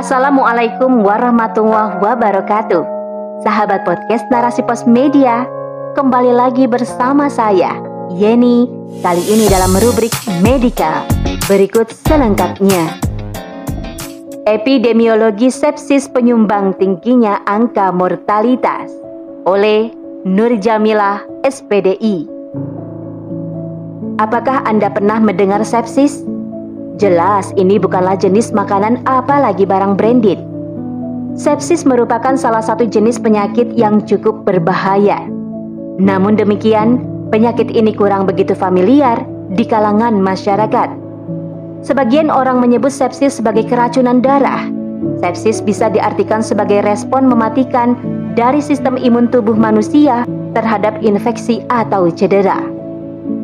Assalamualaikum warahmatullahi wabarakatuh. Sahabat podcast Narasi Pos Media, kembali lagi bersama saya, Yeni, kali ini dalam rubrik Medical. Berikut selengkapnya. Epidemiologi sepsis penyumbang tingginya angka mortalitas oleh Nur Jamilah, SPDI. Apakah Anda pernah mendengar sepsis? Jelas ini bukanlah jenis makanan apalagi barang branded. Sepsis merupakan salah satu jenis penyakit yang cukup berbahaya. Namun demikian, penyakit ini kurang begitu familiar di kalangan masyarakat. Sebagian orang menyebut sepsis sebagai keracunan darah. Sepsis bisa diartikan sebagai respon mematikan dari sistem imun tubuh manusia terhadap infeksi atau cedera.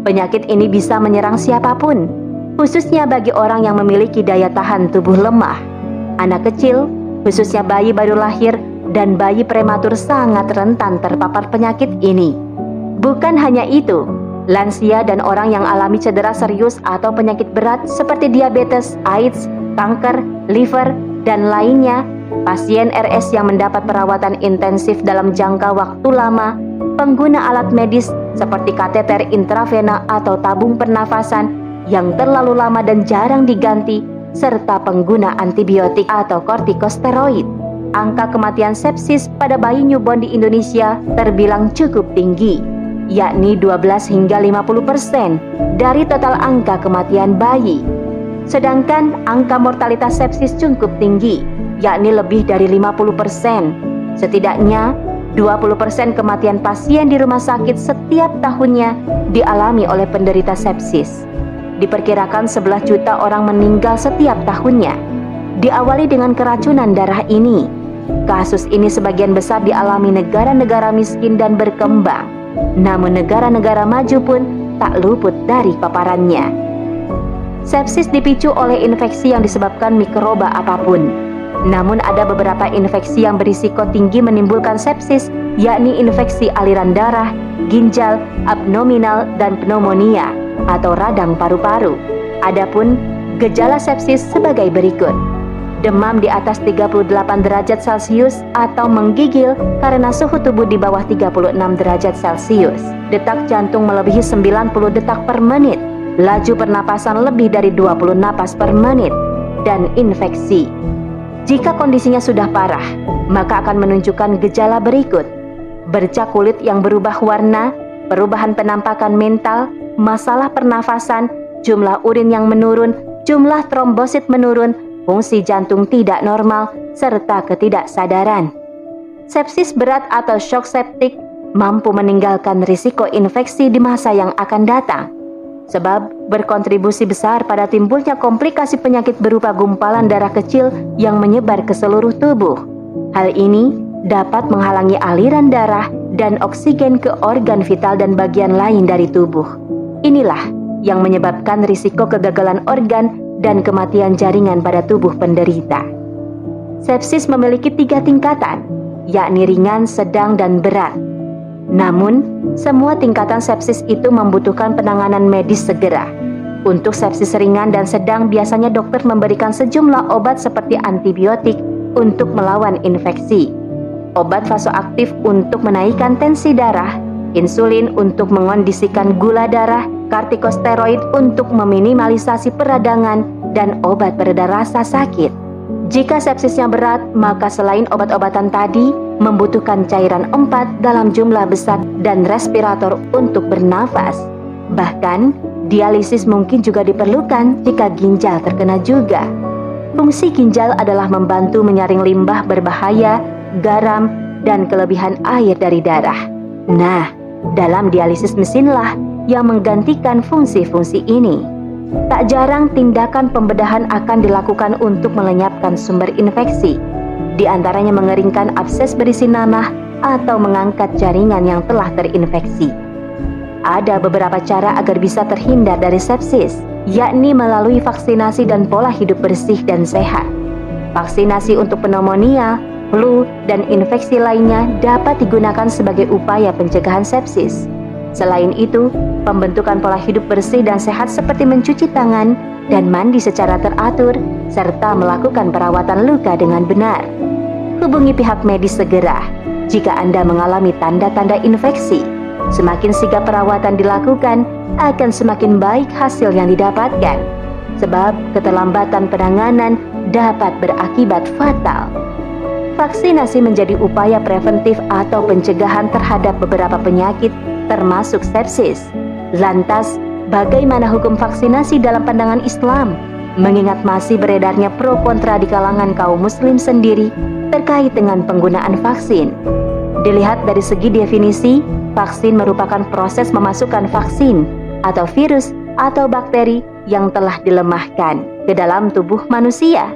Penyakit ini bisa menyerang siapa pun, khususnya bagi orang yang memiliki daya tahan tubuh lemah. Anak kecil, khususnya bayi baru lahir dan bayi prematur sangat rentan terpapar penyakit ini. Bukan hanya itu, lansia dan orang yang alami cedera serius atau penyakit berat seperti diabetes, AIDS, kanker, liver, dan lainnya, pasien RS yang mendapat perawatan intensif dalam jangka waktu lama, pengguna alat medis seperti kateter intravena atau tabung pernafasan yang terlalu lama dan jarang diganti, serta pengguna antibiotik atau kortikosteroid. Angka kematian sepsis pada bayi newborn di Indonesia terbilang cukup tinggi, yakni 12 hingga 50 persen dari total angka kematian bayi. Sedangkan angka mortalitas sepsis cukup tinggi, yakni lebih dari 50 persen. Setidaknya 20 persen kematian pasien di rumah sakit setiap tahunnya dialami oleh penderita sepsis. Diperkirakan 11 juta orang meninggal setiap tahunnya. Diawali dengan keracunan darah ini. Kasus ini sebagian besar dialami negara-negara miskin dan berkembang. Namun negara-negara maju pun tak luput dari paparannya. Sepsis dipicu oleh infeksi yang disebabkan mikroba apa pun. Namun ada beberapa infeksi yang berisiko tinggi menimbulkan sepsis, yakni infeksi aliran darah, ginjal, abdominal, dan pneumonia atau radang paru-paru. Adapun gejala sepsis sebagai berikut. Demam di atas 38 derajat Celcius atau menggigil karena suhu tubuh di bawah 36 derajat Celcius. Detak jantung melebihi 90 detak per menit. Laju pernapasan lebih dari 20 napas per menit dan infeksi. Jika kondisinya sudah parah, maka akan menunjukkan gejala berikut. Bercak kulit yang berubah warna, perubahan penampakan mental, masalah pernafasan, jumlah urin yang menurun, jumlah trombosit menurun, fungsi jantung tidak normal, serta ketidaksadaran. Sepsis berat atau shock septik mampu meninggalkan risiko infeksi di masa yang akan datang, sebab berkontribusi besar pada timbulnya komplikasi penyakit berupa gumpalan darah kecil yang menyebar ke seluruh tubuh. Hal ini dapat menghalangi aliran darah dan oksigen ke organ vital dan bagian lain dari tubuh. Inilah yang menyebabkan risiko kegagalan organ dan kematian jaringan pada tubuh penderita. Sepsis memiliki tiga tingkatan, yakni ringan, sedang, dan berat. Namun, semua tingkatan sepsis itu membutuhkan penanganan medis segera. Untuk sepsis ringan dan sedang, biasanya dokter memberikan sejumlah obat seperti antibiotik untuk melawan infeksi, obat vasoaktif untuk menaikkan tensi darah, insulin untuk mengondisikan gula darah, kortikosteroid untuk meminimalisasi peradangan, dan obat pereda rasa sakit. Jika sepsisnya berat, maka selain obat-obatan tadi, membutuhkan cairan empat dalam jumlah besar dan respirator untuk bernafas. Bahkan, dialisis mungkin juga diperlukan jika ginjal terkena juga. Fungsi ginjal adalah membantu menyaring limbah berbahaya, garam, dan kelebihan air dari darah. Nah, dalam dialisis mesinlah yang menggantikan fungsi-fungsi ini. Tak jarang tindakan pembedahan akan dilakukan untuk melenyapkan sumber infeksi, di antaranya mengeringkan abses berisi nanah atau mengangkat jaringan yang telah terinfeksi. Ada beberapa cara agar bisa terhindar dari sepsis, yakni melalui vaksinasi dan pola hidup bersih dan sehat. Vaksinasi untuk pneumonia, flu, dan infeksi lainnya dapat digunakan sebagai upaya pencegahan sepsis. Selain itu, pembentukan pola hidup bersih dan sehat seperti mencuci tangan, dan mandi secara teratur, serta melakukan perawatan luka dengan benar. Hubungi pihak medis segera jika Anda mengalami tanda-tanda infeksi. Semakin sigap perawatan dilakukan, akan semakin baik hasil yang didapatkan. Sebab keterlambatan penanganan dapat berakibat fatal. Vaksinasi menjadi upaya preventif atau pencegahan terhadap beberapa penyakit termasuk sepsis. Lantas, bagaimana hukum vaksinasi dalam pandangan Islam? Mengingat masih beredarnya pro kontra di kalangan kaum muslim sendiri terkait dengan penggunaan vaksin. Dilihat dari segi definisi, vaksin merupakan proses memasukkan vaksin atau virus atau bakteri yang telah dilemahkan ke dalam tubuh manusia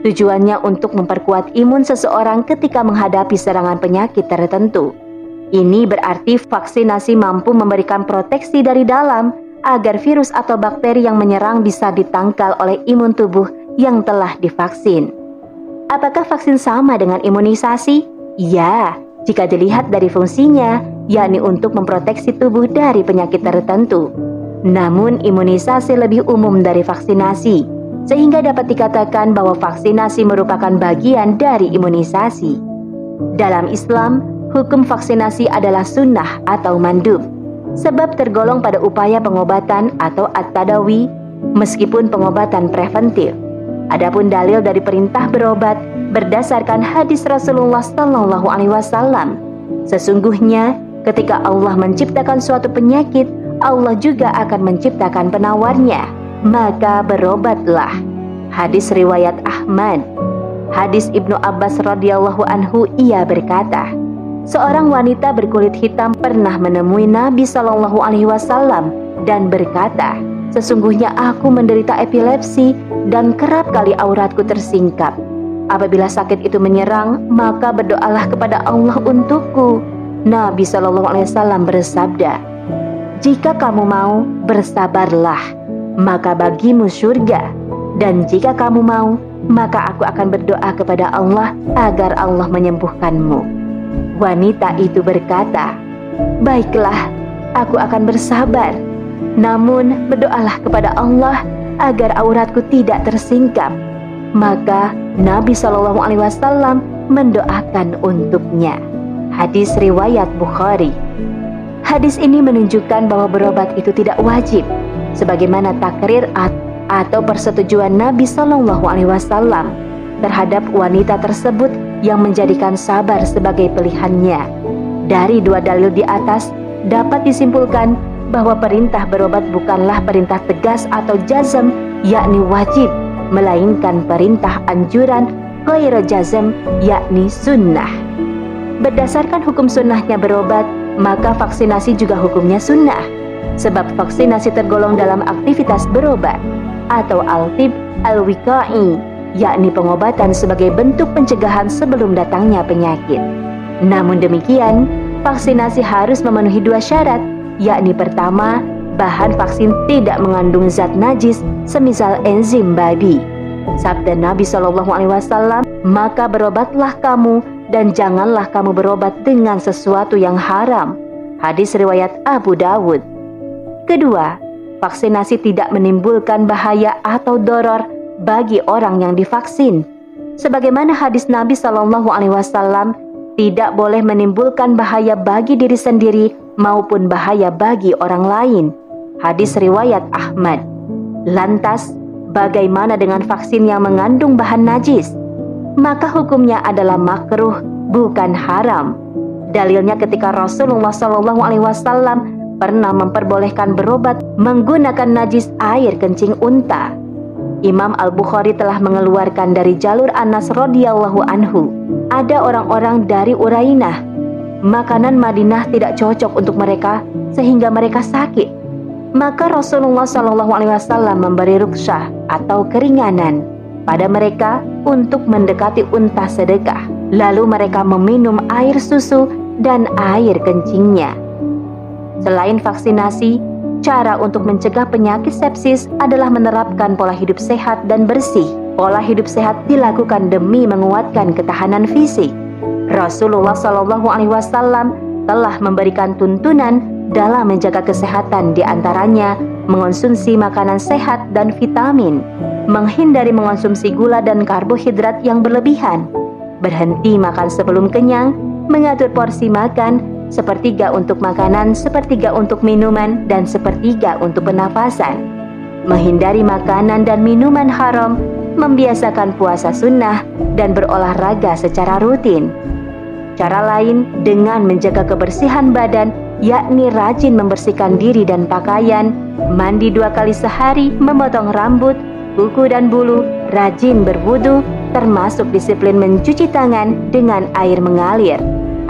Tujuannya untuk memperkuat imun seseorang ketika menghadapi serangan penyakit tertentu. Ini berarti vaksinasi mampu memberikan proteksi dari dalam agar virus atau bakteri yang menyerang bisa ditangkal oleh imun tubuh yang telah divaksin. Apakah vaksin sama dengan imunisasi? Ya, jika dilihat dari fungsinya, yakni untuk memproteksi tubuh dari penyakit tertentu. Namun, imunisasi lebih umum dari vaksinasi sehingga dapat dikatakan bahwa vaksinasi merupakan bagian dari imunisasi. Dalam Islam, hukum vaksinasi adalah sunnah atau mandub, sebab tergolong pada upaya pengobatan atau at-tadawi meskipun pengobatan preventif. Adapun dalil dari perintah berobat berdasarkan hadis Rasulullah Shallallahu Alaihi Wasallam. Sesungguhnya, ketika Allah menciptakan suatu penyakit, Allah juga akan menciptakan penawarnya maka berobatlah. Hadis riwayat Ahmad. Hadis Ibnu Abbas radhiyallahu anhu ia berkata, seorang wanita berkulit hitam pernah menemui Nabi Shallallahu alaihi wasallam dan berkata, Sesungguhnya aku menderita epilepsi dan kerap kali auratku tersingkap. Apabila sakit itu menyerang, maka berdoalah kepada Allah untukku. Nabi Shallallahu Alaihi Wasallam bersabda, jika kamu mau bersabarlah maka bagimu surga. Dan jika kamu mau, maka aku akan berdoa kepada Allah agar Allah menyembuhkanmu. Wanita itu berkata, "Baiklah, aku akan bersabar. Namun, berdoalah kepada Allah agar auratku tidak tersingkap." Maka Nabi Shallallahu Alaihi Wasallam mendoakan untuknya. Hadis riwayat Bukhari. Hadis ini menunjukkan bahwa berobat itu tidak wajib, sebagaimana takrir atau persetujuan Nabi Shallallahu Alaihi Wasallam terhadap wanita tersebut yang menjadikan sabar sebagai pilihannya. Dari dua dalil di atas dapat disimpulkan bahwa perintah berobat bukanlah perintah tegas atau jazm, yakni wajib, melainkan perintah anjuran ghair jazm, yakni sunnah. Berdasarkan hukum sunnahnya berobat, maka vaksinasi juga hukumnya sunnah sebab vaksinasi tergolong dalam aktivitas berobat atau altib al-wiqai, yakni pengobatan sebagai bentuk pencegahan sebelum datangnya penyakit. Namun demikian, vaksinasi harus memenuhi dua syarat, yakni pertama, bahan vaksin tidak mengandung zat najis semisal enzim babi. Sabda Nabi Shallallahu Alaihi Wasallam, maka berobatlah kamu dan janganlah kamu berobat dengan sesuatu yang haram. Hadis riwayat Abu Dawud. Kedua, vaksinasi tidak menimbulkan bahaya atau doror bagi orang yang divaksin. Sebagaimana hadis Nabi Shallallahu Alaihi Wasallam tidak boleh menimbulkan bahaya bagi diri sendiri maupun bahaya bagi orang lain. Hadis riwayat Ahmad. Lantas, bagaimana dengan vaksin yang mengandung bahan najis? Maka hukumnya adalah makruh, bukan haram. Dalilnya ketika Rasulullah Shallallahu Alaihi Wasallam pernah memperbolehkan berobat menggunakan najis air kencing unta. Imam Al-Bukhari telah mengeluarkan dari jalur Anas radhiyallahu anhu. Ada orang-orang dari Urainah. Makanan Madinah tidak cocok untuk mereka sehingga mereka sakit. Maka Rasulullah Shallallahu alaihi wasallam memberi ruksah atau keringanan pada mereka untuk mendekati unta sedekah. Lalu mereka meminum air susu dan air kencingnya. Selain vaksinasi, cara untuk mencegah penyakit sepsis adalah menerapkan pola hidup sehat dan bersih. Pola hidup sehat dilakukan demi menguatkan ketahanan fisik. Rasulullah Shallallahu Alaihi Wasallam telah memberikan tuntunan dalam menjaga kesehatan di antaranya mengonsumsi makanan sehat dan vitamin, menghindari mengonsumsi gula dan karbohidrat yang berlebihan, berhenti makan sebelum kenyang, mengatur porsi makan, sepertiga untuk makanan, sepertiga untuk minuman, dan sepertiga untuk pernafasan. Menghindari makanan dan minuman haram, membiasakan puasa sunnah, dan berolahraga secara rutin. Cara lain dengan menjaga kebersihan badan yakni rajin membersihkan diri dan pakaian, mandi dua kali sehari, memotong rambut, kuku dan bulu, rajin berwudu, termasuk disiplin mencuci tangan dengan air mengalir,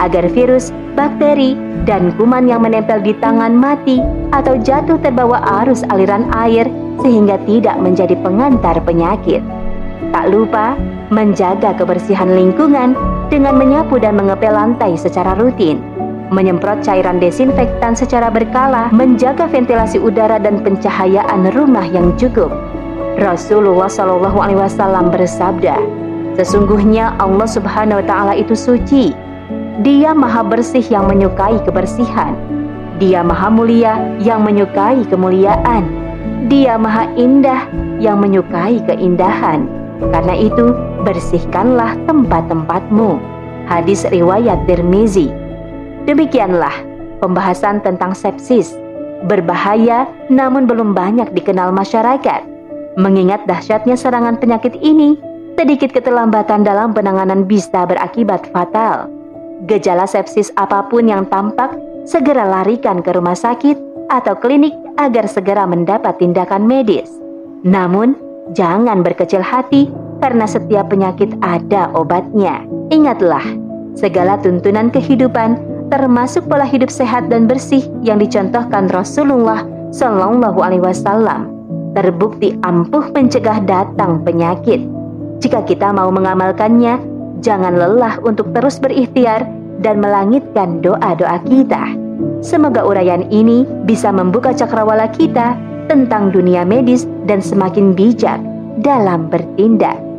agar virus, bakteri, dan kuman yang menempel di tangan mati atau jatuh terbawa arus aliran air sehingga tidak menjadi pengantar penyakit. Tak lupa menjaga kebersihan lingkungan dengan menyapu dan mengepel lantai secara rutin menyemprot cairan desinfektan secara berkala, menjaga ventilasi udara dan pencahayaan rumah yang cukup. Rasulullah Shallallahu Alaihi Wasallam bersabda, sesungguhnya Allah Subhanahu Wa Taala itu suci. Dia maha bersih yang menyukai kebersihan. Dia maha mulia yang menyukai kemuliaan. Dia maha indah yang menyukai keindahan. Karena itu, bersihkanlah tempat-tempatmu. Hadis riwayat Tirmizi. Demikianlah pembahasan tentang sepsis. Berbahaya namun belum banyak dikenal masyarakat. Mengingat dahsyatnya serangan penyakit ini, sedikit keterlambatan dalam penanganan bisa berakibat fatal. Gejala sepsis apa pun yang tampak, segera larikan ke rumah sakit atau klinik agar segera mendapat tindakan medis. Namun, jangan berkecil hati karena setiap penyakit ada obatnya. Ingatlah, segala tuntunan kehidupan termasuk pola hidup sehat dan bersih yang dicontohkan Rasulullah Shallallahu Alaihi Wasallam terbukti ampuh mencegah datang penyakit. Jika kita mau mengamalkannya, jangan lelah untuk terus berikhtiar dan melangitkan doa-doa kita. Semoga uraian ini bisa membuka cakrawala kita tentang dunia medis dan semakin bijak dalam bertindak.